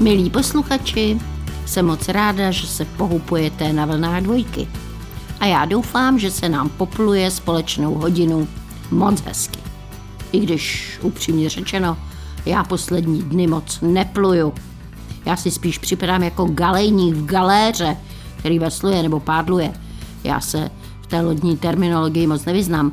Milí posluchači, jsem moc ráda, že se pohupujete na vlnách dvojky. A já doufám, že se nám popluje společnou hodinu moc hezky. I když, upřímně řečeno, já poslední dny moc nepluju. Já si spíš připadám jako galejník v galéře, který vesluje nebo pádluje. Já se v té lodní terminologii moc nevyznám.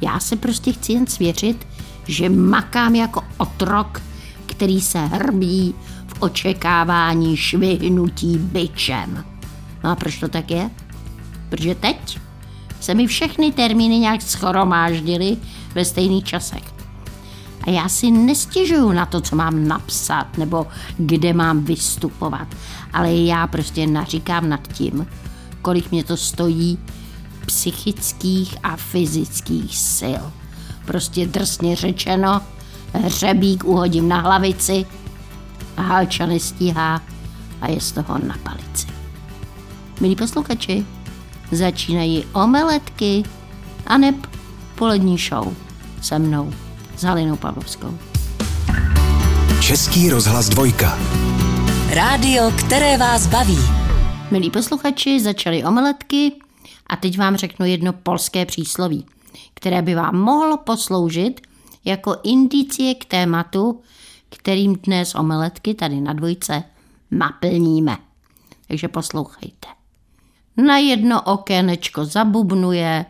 Já se prostě chci jen svěřit, že makám jako otrok, který se hrbí očekávání švihnutí byčem. No a proč to tak je? Protože teď se mi všechny termíny nějak schromáždily ve stejných časech. A já si nestěžuju na to, co mám napsat nebo kde mám vystupovat, ale já prostě naříkám nad tím, kolik mě to stojí psychických a fyzických sil. Prostě drsně řečeno, hřebík uhodím na hlavici a halča nestíhá a je z toho na palici. Milí posluchači, začínají omeletky a neb polední show se mnou, s Halinou Pavlovskou. Český rozhlas dvojka. Rádio, které vás baví. Milí posluchači, začaly omeletky a teď vám řeknu jedno polské přísloví, které by vám mohlo posloužit jako indicie k tématu, kterým dnes omeletky tady na dvojce naplníme. Takže poslouchejte. Na jedno okénečko zabubnuje,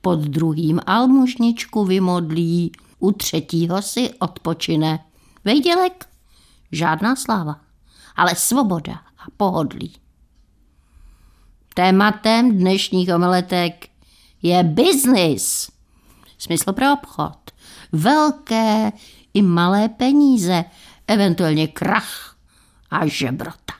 pod druhým almužničku vymodlí, u třetího si odpočine. Vejdělek? Žádná sláva, ale svoboda a pohodlí. Tématem dnešních omeletek je biznis. Smysl pro obchod. Velké i malé peníze, eventuálně krach a žebrota.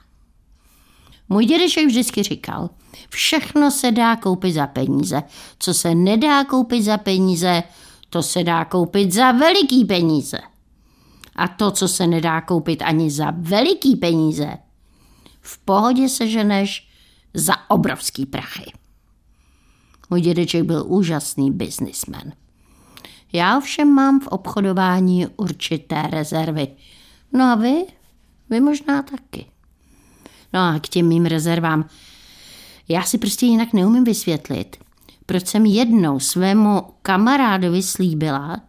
Můj dědeček vždycky říkal, všechno se dá koupit za peníze. Co se nedá koupit za peníze, to se dá koupit za veliký peníze. A to, co se nedá koupit ani za veliký peníze, v pohodě se ženeš za obrovský prachy. Můj dědeček byl úžasný biznismen. Já ovšem mám v obchodování určité rezervy. No a vy? Vy možná taky. No a k těm mým rezervám. Já si prostě jinak neumím vysvětlit, proč jsem jednou svému kamarádovi slíbila,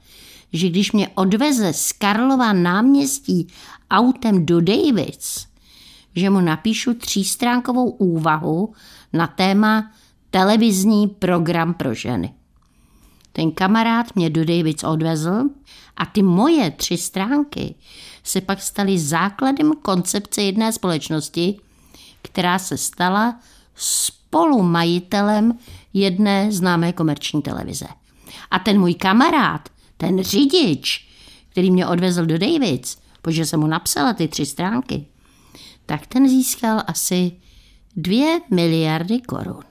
že když mě odveze z Karlova náměstí autem do Davids, že mu napíšu třístránkovou úvahu na téma televizní program pro ženy. Ten kamarád mě do Davids odvezl a ty moje tři stránky se pak staly základem koncepce jedné společnosti, která se stala spolumajitelem jedné známé komerční televize. A ten můj kamarád, ten řidič, který mě odvezl do Davids, protože jsem mu napsala ty tři stránky, tak ten získal asi dvě miliardy korun.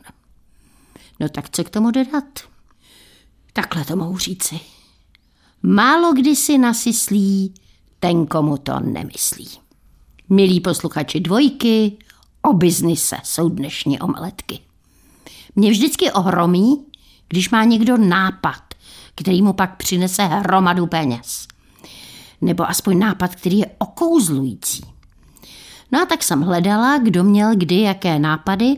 No tak co k tomu dodat? Takhle to mohu říci. Málo kdy si nasyslí ten, komu to nemyslí. Milí posluchači dvojky, o biznise jsou dnešní omeletky. Mě vždycky ohromí, když má někdo nápad, který mu pak přinese hromadu peněz. Nebo aspoň nápad, který je okouzlující. No a tak jsem hledala, kdo měl kdy jaké nápady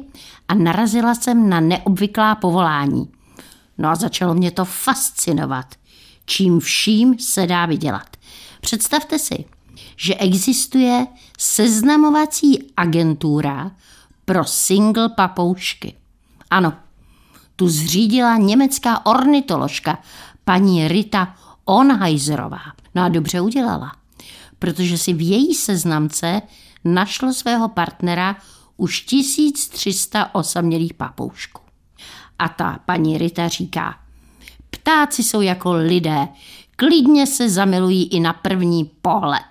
a narazila jsem na neobvyklá povolání. No a začalo mě to fascinovat, čím vším se dá vydělat. Představte si, že existuje seznamovací agentura pro single papoušky. Ano, tu zřídila německá ornitoložka paní Rita Onheiserová. No a dobře udělala, protože si v její seznamce našlo svého partnera už 1300 osamělých papoušků. A ta paní Rita říká, ptáci jsou jako lidé, klidně se zamilují i na první pohled.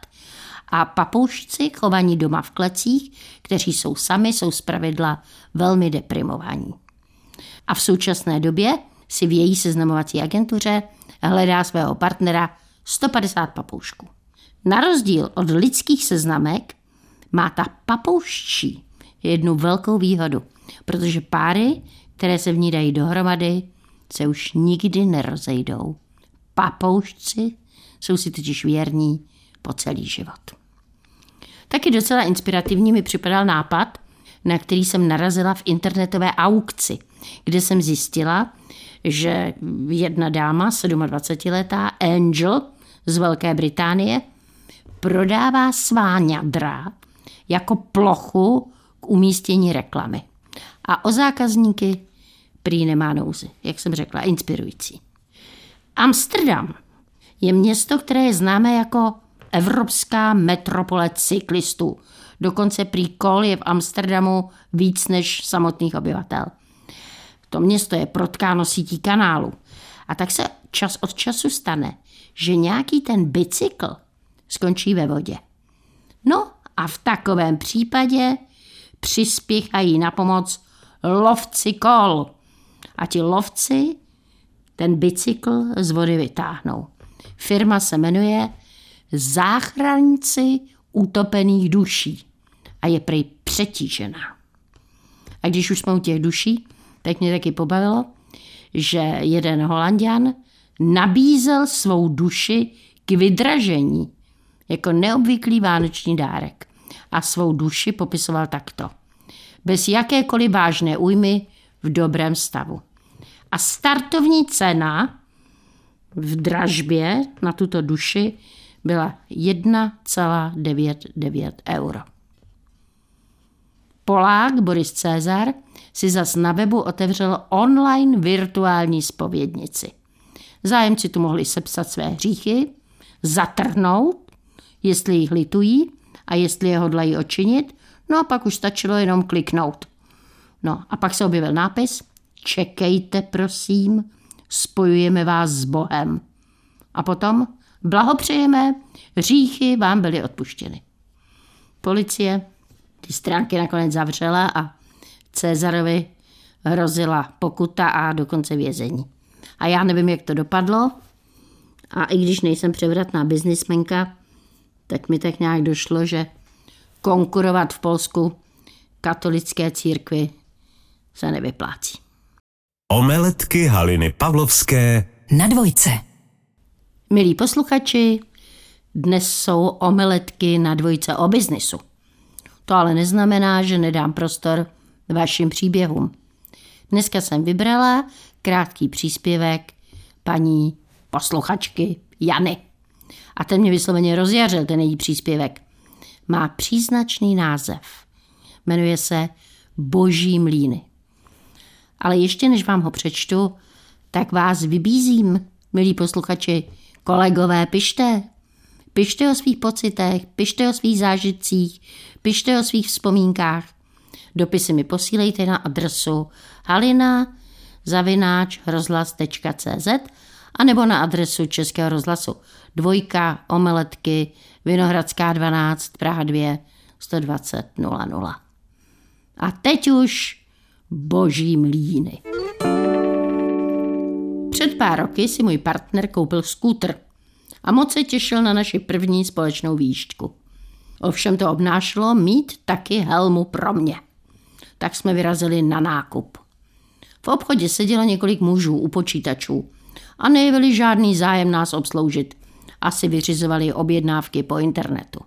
A papoušci chovaní doma v klecích, kteří jsou sami, jsou zpravidla velmi deprimovaní. A v současné době si v její seznamovací agentuře hledá svého partnera 150 papoušků. Na rozdíl od lidských seznamek má ta papouščí jednu velkou výhodu, protože páry, které se v ní dají dohromady, se už nikdy nerozejdou. Papoušci jsou si totiž věrní po celý život. Taky docela inspirativní mi připadal nápad, na který jsem narazila v internetové aukci, kde jsem zjistila, že jedna dáma, 27-letá Angel z Velké Británie, prodává svá ňadra jako plochu k umístění reklamy. A o zákazníky prý nemá nouzy, jak jsem řekla, inspirující. Amsterdam je město, které je známé jako evropská metropole cyklistů. Dokonce prý kol je v Amsterdamu víc než samotných obyvatel. To město je protkáno sítí kanálu. A tak se čas od času stane, že nějaký ten bicykl skončí ve vodě. No a v takovém případě přispěchají na pomoc lovci kol. A ti lovci ten bicykl z vody vytáhnou. Firma se jmenuje Záchranci utopených duší a je prej přetížená. A když už jsme u těch duší, tak mě taky pobavilo, že jeden holandian nabízel svou duši k vydražení jako neobvyklý vánoční dárek a svou duši popisoval takto. Bez jakékoliv vážné újmy v dobrém stavu. A startovní cena v dražbě na tuto duši byla 1,99 euro. Polák Boris Cezar si zas na webu otevřel online virtuální spovědnici. Zájemci tu mohli sepsat své hříchy, zatrhnout, jestli jich litují a jestli je hodlají očinit, no a pak už stačilo jenom kliknout. No a pak se objevil nápis Čekejte, prosím, spojujeme vás s Bohem. A potom blahopřejeme, hříchy vám byly odpuštěny. Policie ty stránky nakonec zavřela a Cezarovi hrozila pokuta a dokonce vězení. A já nevím, jak to dopadlo. A i když nejsem převratná biznismenka, tak mi tak nějak došlo, že konkurovat v Polsku katolické církvi se nevyplácí. Omeletky Haliny Pavlovské na dvojce. Milí posluchači, dnes jsou omeletky na dvojce o biznisu. To ale neznamená, že nedám prostor vašim příběhům. Dneska jsem vybrala krátký příspěvek paní posluchačky Jany. A ten mě vysloveně rozjařil, ten její příspěvek. Má příznačný název. Jmenuje se Boží mlíny. Ale ještě než vám ho přečtu, tak vás vybízím, milí posluchači, kolegové, pište. Pište o svých pocitech, pište o svých zážitcích, pište o svých vzpomínkách. Dopisy mi posílejte na adresu halina zavináč rozhlas.cz a nebo na adresu Českého rozhlasu dvojka omeletky Vinohradská 12 Praha 2 120 00. A teď už boží mlíny. Před pár roky si můj partner koupil skútr a moc se těšil na naši první společnou výšku. Ovšem to obnášelo mít taky helmu pro mě. Tak jsme vyrazili na nákup. V obchodě sedělo několik mužů u počítačů a nejevili žádný zájem nás obsloužit. Asi vyřizovali objednávky po internetu.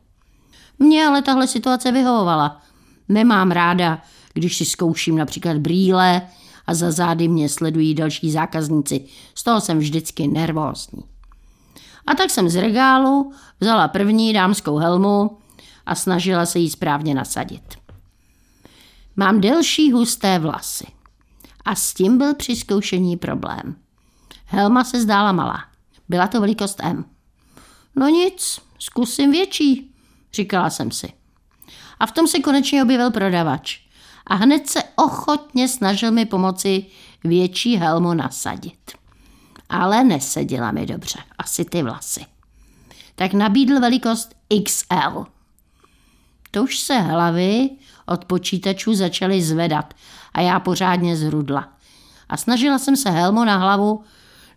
Mně ale tahle situace vyhovovala. Nemám ráda, když si zkouším například brýle a za zády mě sledují další zákazníci. Z toho jsem vždycky nervózní. A tak jsem z regálu vzala první dámskou helmu a snažila se jí správně nasadit. Mám delší husté vlasy. A s tím byl při zkoušení problém. Helma se zdála malá. Byla to velikost M. No nic, zkusím větší, říkala jsem si. A v tom se konečně objevil prodavač. A hned se ochotně snažil mi pomoci větší helmu nasadit. Ale neseděla mi dobře, asi ty vlasy. Tak nabídl velikost XL. To už se hlavy od počítačů začaly zvedat a já pořádně zrudla. A snažila jsem se helmu na hlavu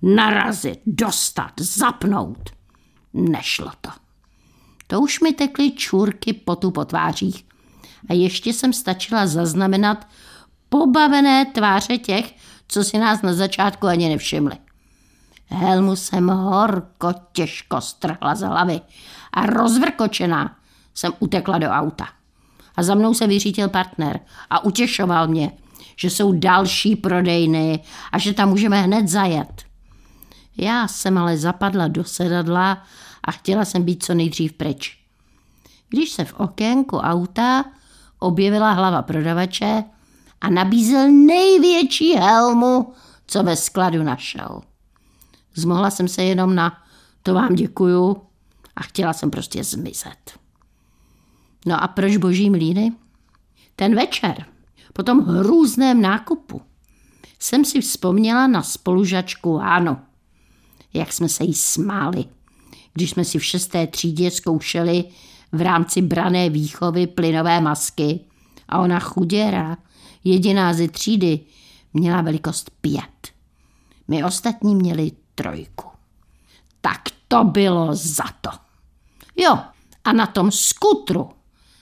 narazit, dostat, zapnout. Nešlo to. To už mi tekly čůrky potu po tvářích. A ještě jsem stačila zaznamenat pobavené tváře těch, co si nás na začátku ani nevšimli. Helmu jsem horko těžko strhla z hlavy a rozvrkočená jsem utekla do auta. A za mnou se vyřítil partner a utěšoval mě, že jsou další prodejny a že tam můžeme hned zajet. Já jsem ale zapadla do sedadla a chtěla jsem být co nejdřív pryč. Když se v okénku auta objevila hlava prodavače a nabízel největší helmu, co ve skladu našel. Zmohla jsem se jenom na to vám děkuju a chtěla jsem prostě zmizet. No a proč boží mlíny? Ten večer, po tom hrůzném nákupu, jsem si vzpomněla na spolužačku Hánu. Jak jsme se jí smáli, když jsme si v šesté třídě zkoušeli v rámci brané výchovy plynové masky a ona chuděra, jediná ze třídy, měla velikost pět. My ostatní měli trojku. Tak to bylo za to. Jo, a na tom skutru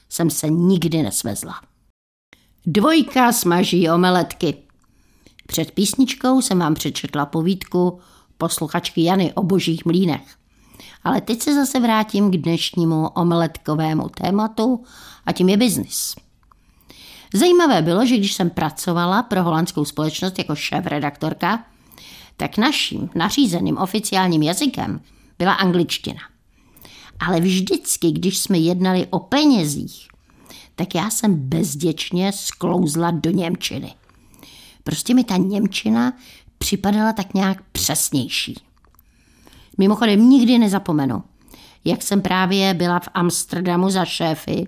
jsem se nikdy nesvezla. Dvojka smaží omeletky. Před písničkou jsem vám přečetla povídku posluchačky Jany o božích mlínech. Ale teď se zase vrátím k dnešnímu omeletkovému tématu a tím je biznis. Zajímavé bylo, že když jsem pracovala pro holandskou společnost jako šéf-redaktorka, tak naším nařízeným oficiálním jazykem byla angličtina. Ale vždycky, když jsme jednali o penězích, tak já jsem bezděčně sklouzla do Němčiny. Prostě mi ta Němčina připadala tak nějak přesnější. Mimochodem nikdy nezapomenu, jak jsem právě byla v Amsterdamu za šéfy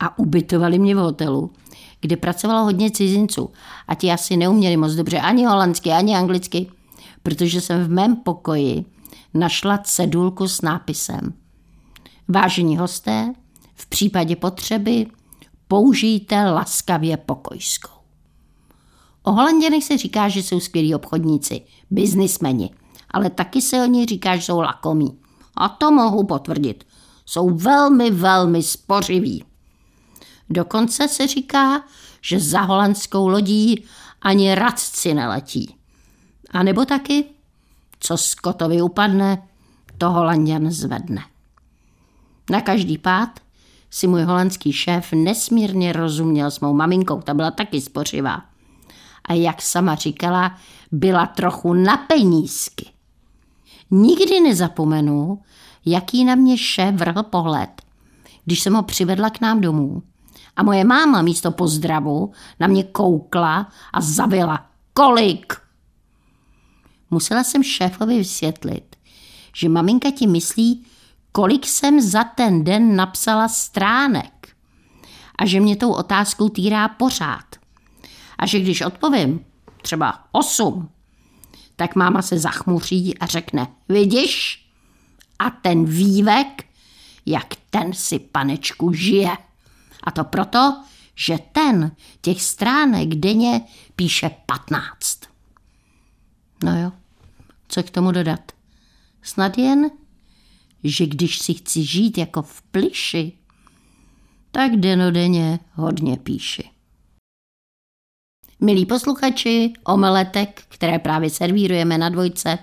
a ubytovali mě v hotelu, kde pracovalo hodně cizinců a ti asi neuměli moc dobře ani holandsky, ani anglicky, protože jsem v mém pokoji našla cedulku s nápisem Vážení hosté, v případě potřeby použijte laskavě pokojskou. O Holanděnech se říká, že jsou skvělí obchodníci, biznismeni, ale taky se o nich říká, že jsou lakomí. A to mohu potvrdit. Jsou velmi, velmi spořiví. Dokonce se říká, že za holandskou lodí ani radci neletí. A nebo taky, co Skotovi upadne, to Holanděn zvedne. Na každý pád si můj holandský šéf nesmírně rozuměl s mou maminkou, ta byla taky spořivá. A jak sama říkala, byla trochu na penízky. Nikdy nezapomenu, jaký na mě šéf vrhl pohled, když jsem ho přivedla k nám domů. A moje máma místo pozdravu na mě koukla a zavila. Kolik? Musela jsem šéfovi vysvětlit, že maminka ti myslí, kolik jsem za ten den napsala stránek a že mě tou otázkou týrá pořád. A že když odpovím třeba osm, tak máma se zachmuří a řekne, vidíš? A ten vývek, jak ten si panečku žije. A to proto, že ten těch stránek denně píše patnáct. No jo, co k tomu dodat? Snad jen, že když si chci žít jako v pliši, tak denodenně hodně píši. Milí posluchači, omeletek, které právě servírujeme na dvojce,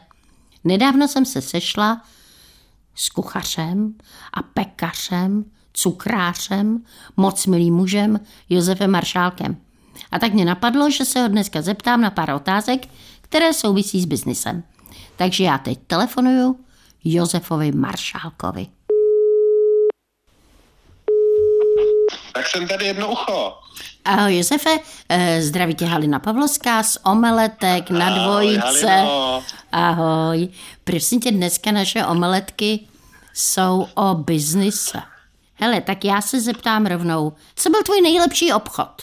nedávno jsem se sešla s kuchařem a pekařem, cukrářem, moc milým mužem Josefem Maršálkem. A tak mě napadlo, že se ho dneska zeptám na pár otázek, které souvisí s biznisem. Takže já teď telefonuju Josefovi Maršálkovi. Tak jsem tady jedno ucho. Ahoj Josefe, eh, zdraví tě Halina Pavlovská z Omeletek na dvojice. Halino. Ahoj. Prosím tě, dneska naše omeletky jsou o biznise. Hele, tak já se zeptám rovnou, co byl tvůj nejlepší obchod?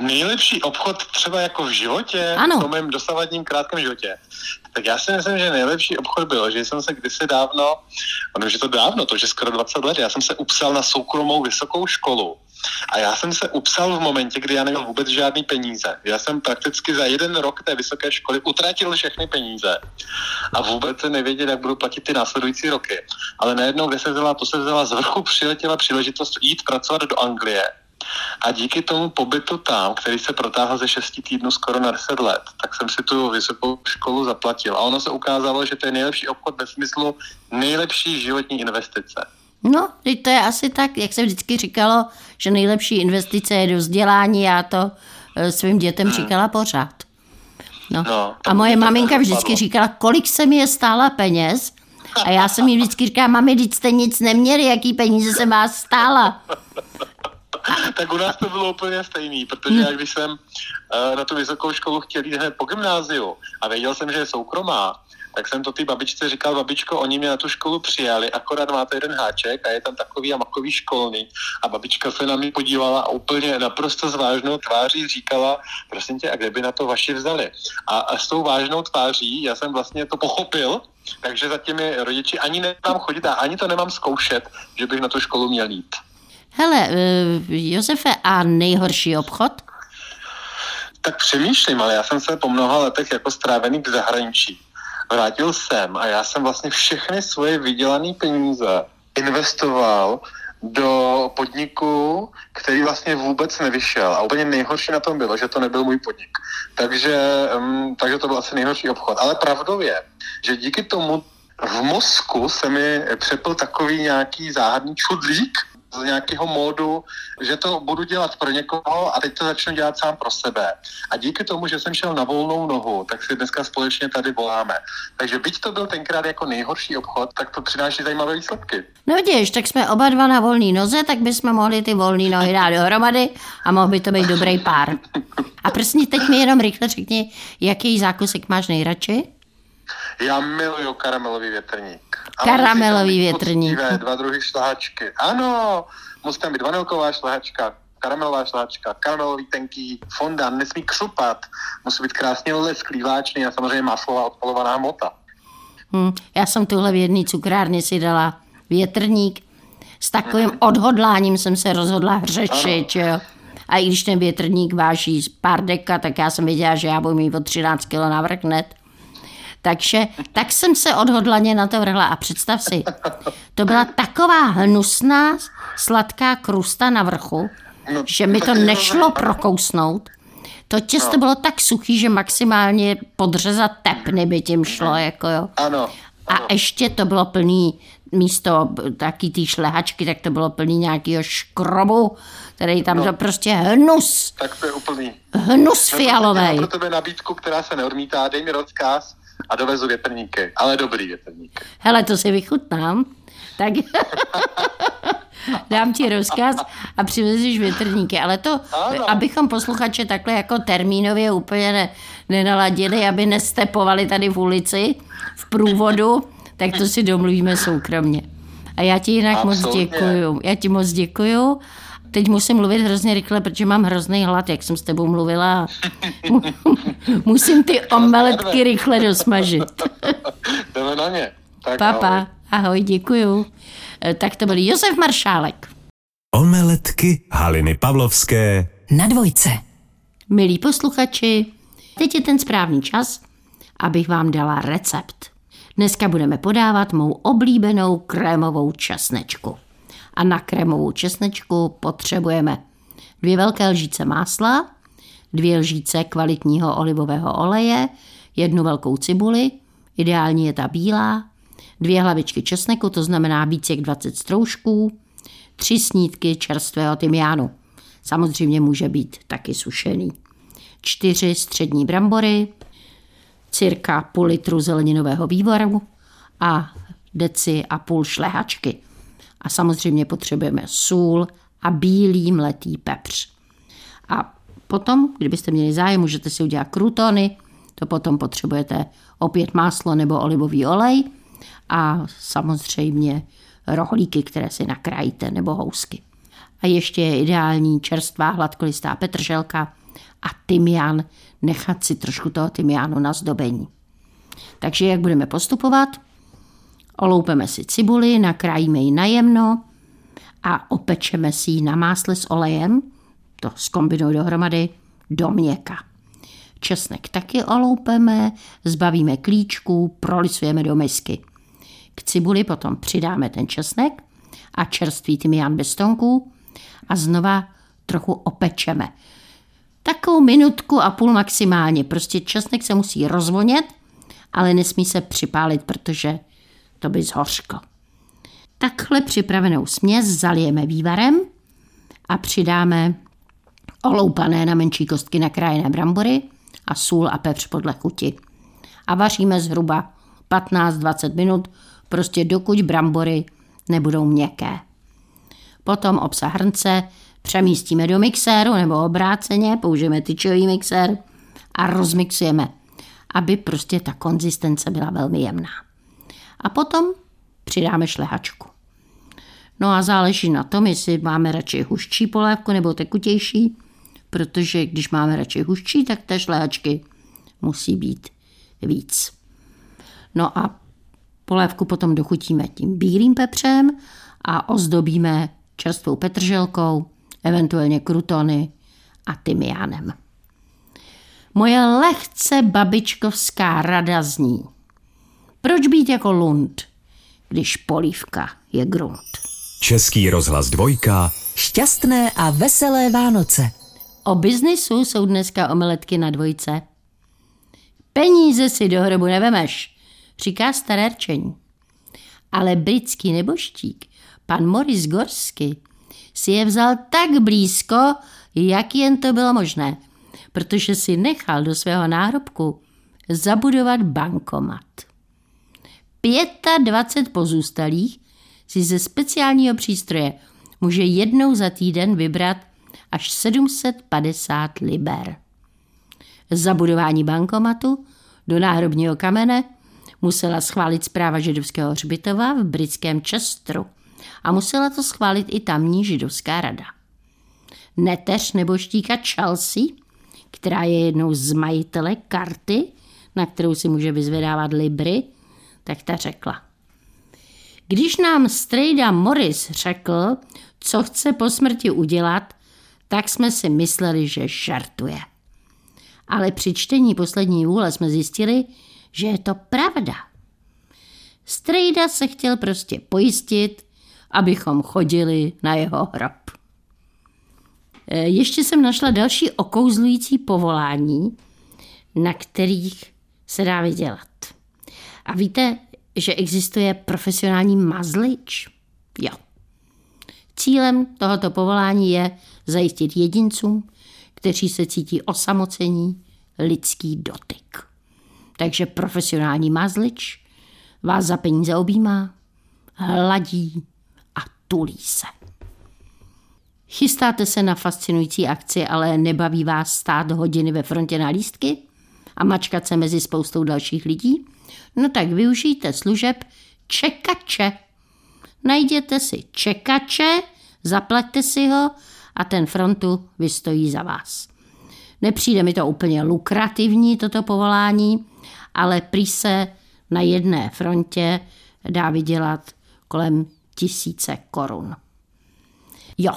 Nejlepší obchod třeba jako v životě, Ano. v tom mém dosavadním krátkém životě. Tak já si myslím, že nejlepší obchod byl, že jsem se kdysi dávno, ono už je to dávno, to je skoro 20 let, já jsem se upsal na soukromou vysokou školu. A já jsem se upsal v momentě, kdy já neměl vůbec žádný peníze. Já jsem prakticky za jeden rok té vysoké školy utratil všechny peníze. A vůbec nevěděl, jak budu platit ty následující roky. Ale najednou, kde se vzala, to se vzala z vrchu přiletěla příležitost jít pracovat do Anglie. A díky tomu pobytu tam, který se protáhl ze 6 týdnů skoro na 10 let, tak jsem si tu vysokou školu zaplatil. A ono se ukázalo, že to je nejlepší obchod ve smyslu nejlepší životní investice. No, teď to je asi tak, jak se vždycky říkalo, že nejlepší investice je do vzdělání. Já to eh, svým dětem říkala pořád. No. No, a moje maminka vždycky říkala, kolik se mi je stála peněz. A já jsem jí vždycky říkala, mami, teď jste nic neměli, jaký peníze se má stála. tak u nás to bylo úplně stejný, protože já když jsem uh, na tu vysokou školu chtěl jít hned po gymnáziu a věděl jsem, že je soukromá, tak jsem to té babičce říkal, babičko, oni mě na tu školu přijali, akorát máte jeden háček a je tam takový a makový školný. A babička se na mě podívala a úplně naprosto s vážnou tváří říkala, prosím tě, a kde by na to vaši vzali? A, a s tou vážnou tváří já jsem vlastně to pochopil, takže za těmi rodiči ani nemám chodit a ani to nemám zkoušet, že bych na tu školu měl jít. Hele, eh, Josefe, a nejhorší obchod? Tak přemýšlím, ale já jsem se po mnoha letech jako strávený v zahraničí. Vrátil jsem a já jsem vlastně všechny svoje vydělané peníze investoval do podniku, který vlastně vůbec nevyšel. A úplně nejhorší na tom bylo, že to nebyl můj podnik. Takže, um, takže to byl asi nejhorší obchod. Ale pravdou je, že díky tomu v mozku se mi přepl takový nějaký záhadný čudlík, z nějakého módu, že to budu dělat pro někoho a teď to začnu dělat sám pro sebe. A díky tomu, že jsem šel na volnou nohu, tak si dneska společně tady voláme. Takže byť to byl tenkrát jako nejhorší obchod, tak to přináší zajímavé výsledky. No vidíš, tak jsme oba dva na volné noze, tak bychom mohli ty volné nohy dát dohromady a mohl by to být dobrý pár. A prostě teď mi jenom rychle řekni, jaký zákusek máš nejradši? Já miluju karamelový větrník. A Karamelový větrník. Dva druhy šlehačky. Ano, musí tam být vanilková šlehačka, karamelová šlehačka, karamelový tenký fondant, nesmí křupat, musí být krásně lesklý, váčný a samozřejmě maslová odpalovaná hmota. Hm, já jsem tuhle v jedné cukrárně si dala větrník. S takovým odhodláním jsem se rozhodla hřešit, jo. A i když ten větrník váží pár deka, tak já jsem věděla, že já budu mít o 13 kg navrch hned. Takže tak jsem se odhodlaně na to vrhla a představ si, to byla taková hnusná sladká krusta na vrchu, No, že mi to nešlo prokousnout. To těsto bylo tak suchý, že maximálně podřezat tepny by tím šlo, jako jo. Ano, A ještě to bylo plný, místo taky té šlehačky, tak to bylo plný nějakého škrobu, který tam to prostě hnus, tak to je úplný. hnus Mám fialovej. pro tebe nabídku, která se neodmítá, dej mi rozkaz a dovezu větrníky, ale dobrý větrník. Hele, to si vychutnám. Tak dám ti rozkaz a přivezeš větrníky. Ale to, Ano. abychom posluchače takhle jako termínově úplně ne, nenaladili, aby nestepovali tady v ulici v průvodu, tak to si domluvíme soukromně. A já ti jinak moc Absolutně. děkuju. Já ti moc děkuju. Teď musím mluvit hrozně rychle, protože mám hrozný hlad, jak jsem s tebou mluvila. Musím ty omeletky rychle dosmažit. Jdeme na ně. Tak Papa, ahoj. ahoj, děkuju. E, Tak to byl Josef Maršálek. Omeletky Haliny Pavlovské Na dvojce. Milí posluchači, teď je ten správný čas, abych vám dala recept. Dneska budeme podávat mou oblíbenou krémovou česnečku. A na krémovou česnečku potřebujeme dvě velké lžíce másla, dvě lžíce kvalitního olivového oleje, jednu velkou cibuli, ideálně je ta bílá, dvě hlavičky česneku, to znamená víc jak 20 stroužků, tři snídky čerstvého tymiánu. Samozřejmě může být taky sušený. Čtyři střední brambory, cirka půl litru zeleninového vývaru a deci a půl šlehačky. A samozřejmě potřebujeme sůl a bílý mletý pepř. A potom, kdybyste měli zájem, můžete si udělat krutony, to potom potřebujete opět máslo nebo olivový olej a samozřejmě rohlíky, které si nakrájíte, nebo housky. A ještě je ideální čerstvá hladkolistá petrželka a tymián, nechat si trošku toho tymiánu na zdobení. Takže jak budeme postupovat? Oloupeme si cibuli, nakrájíme ji najemno a opečeme si ji na másle s olejem, to zkombinuji dohromady, do měka. Česnek taky oloupeme, zbavíme klíčků, prolisujeme do misky. K cibuli potom přidáme ten česnek a čerstvý tymián bez stonků a znova trochu opečeme. Takovou minutku a půl maximálně. Prostě česnek se musí rozvonět, ale nesmí se připálit, protože to by zhořklo. Takhle připravenou směs zalijeme vývarem a přidáme oloupané na menší kostky nakrájené brambory a sůl a pepř podle chuti. A vaříme zhruba 15-20 minut, prostě dokud brambory nebudou měkké. Potom obsah hrnce přemístíme do mixéru nebo obráceně, použijeme tyčový mixér a rozmixujeme, aby prostě ta konzistence byla velmi jemná. A potom přidáme šlehačku. No a záleží na tom, jestli máme radši huščí polévku nebo tekutější, protože když máme radši huščí, tak té šlehačky musí být víc. No a polévku potom dochutíme tím bílým pepřem a ozdobíme čerstvou petrželkou, eventuálně krutony a tymiánem. Moje lehce babičkovská rada zní. Proč být jako lund, když polívka je grunt? Český rozhlas dvojka. Šťastné a veselé Vánoce. O biznisu jsou dneska omeletky na dvojce. Peníze si do hrobu nevemeš, říká staré rčení. Ale britský neboštík, pan Morris Gorsky, si je vzal tak blízko, jak jen to bylo možné, protože si nechal do svého náhrobku zabudovat bankomat. 25 pozůstalých si ze speciálního přístroje může jednou za týden vybrat až 750 liber. Zabudování bankomatu do náhrobního kamene musela schválit zpráva židovského hřbitova v britském Chesteru a musela to schválit i tamní židovská rada. Neteř nebo štíka Chelsea, která je jednou z majitele karty, na kterou si může vyzvedávat libry, tak ta řekla. Když nám strejda Morris řekl, co chce po smrti udělat, tak jsme si mysleli, že žartuje. Ale při čtení poslední vůle jsme zjistili, že je to pravda. Strejda se chtěl prostě pojistit, abychom chodili na jeho hrob. E, ještě jsem našla další okouzlující povolání, na kterých se dá vydělat. A víte, že existuje profesionální mazlič? Jo. Cílem tohoto povolání je zajistit jedincům, kteří se cítí osamocení, lidský dotyk. Takže profesionální mazlič vás za peníze objímá, hladí a tulí se. Chystáte se na fascinující akci, ale nebaví vás stát hodiny ve frontě na lístky a mačkat se mezi spoustou dalších lidí? No tak využijte služeb čekače. Najděte si čekače, zaplaťte si ho a ten frontu vystojí za vás. Nepřijde mi to úplně lukrativní, toto povolání, ale prý se na jedné frontě dá vydělat kolem tisíce korun. Jo,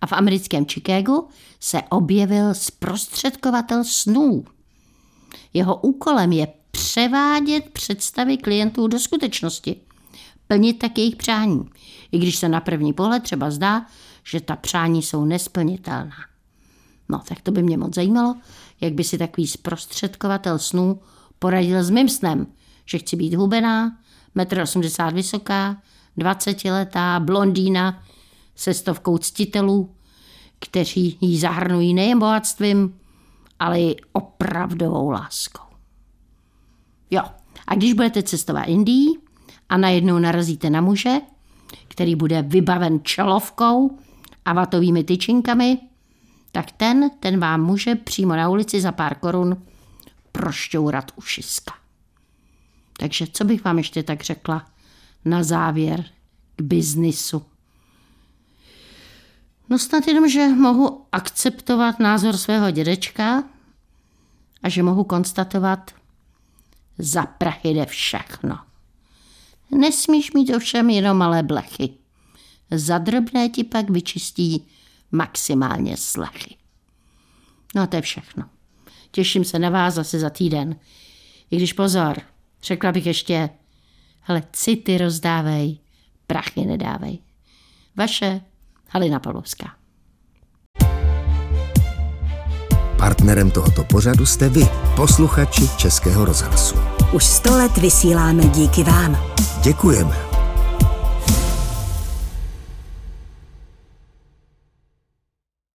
a v americkém Chicagu se objevil zprostředkovatel snů. Jeho úkolem je převádět představy klientů do skutečnosti, plnit tak jejich přání, i když se na první pohled třeba zdá, že ta přání jsou nesplnitelná. No, tak to by mě moc zajímalo, jak by si takový zprostředkovatel snů poradil s mým snem, že chci být hubená, 1,80 m vysoká, 20-letá, blondýna se stovkou ctitelů, kteří ji zahrnují nejen bohatstvím, ale i opravdovou láskou. Jo, a když budete cestovat Indií a najednou narazíte na muže, který bude vybaven čelovkou a vatovými tyčinkami, tak ten, ten vám může přímo na ulici za pár korun prošťourat ušiska. Takže co bych vám ještě tak řekla na závěr k biznisu? No snad jenom, že mohu akceptovat názor svého dědečka a že mohu konstatovat, za prachy jde všechno. Nesmíš mít ovšem jenom malé blechy. Za drobné ti pak vyčistí maximálně slechy. No to je všechno. Těším se na vás zase za týden. I když pozor, řekla bych ještě, hele, city rozdávej, prachy nedávej. Vaše Halina Pavlovská. Partnerem tohoto pořadu jste vy, posluchači Českého rozhlasu. Už sto let vysíláme díky vám. Děkujeme.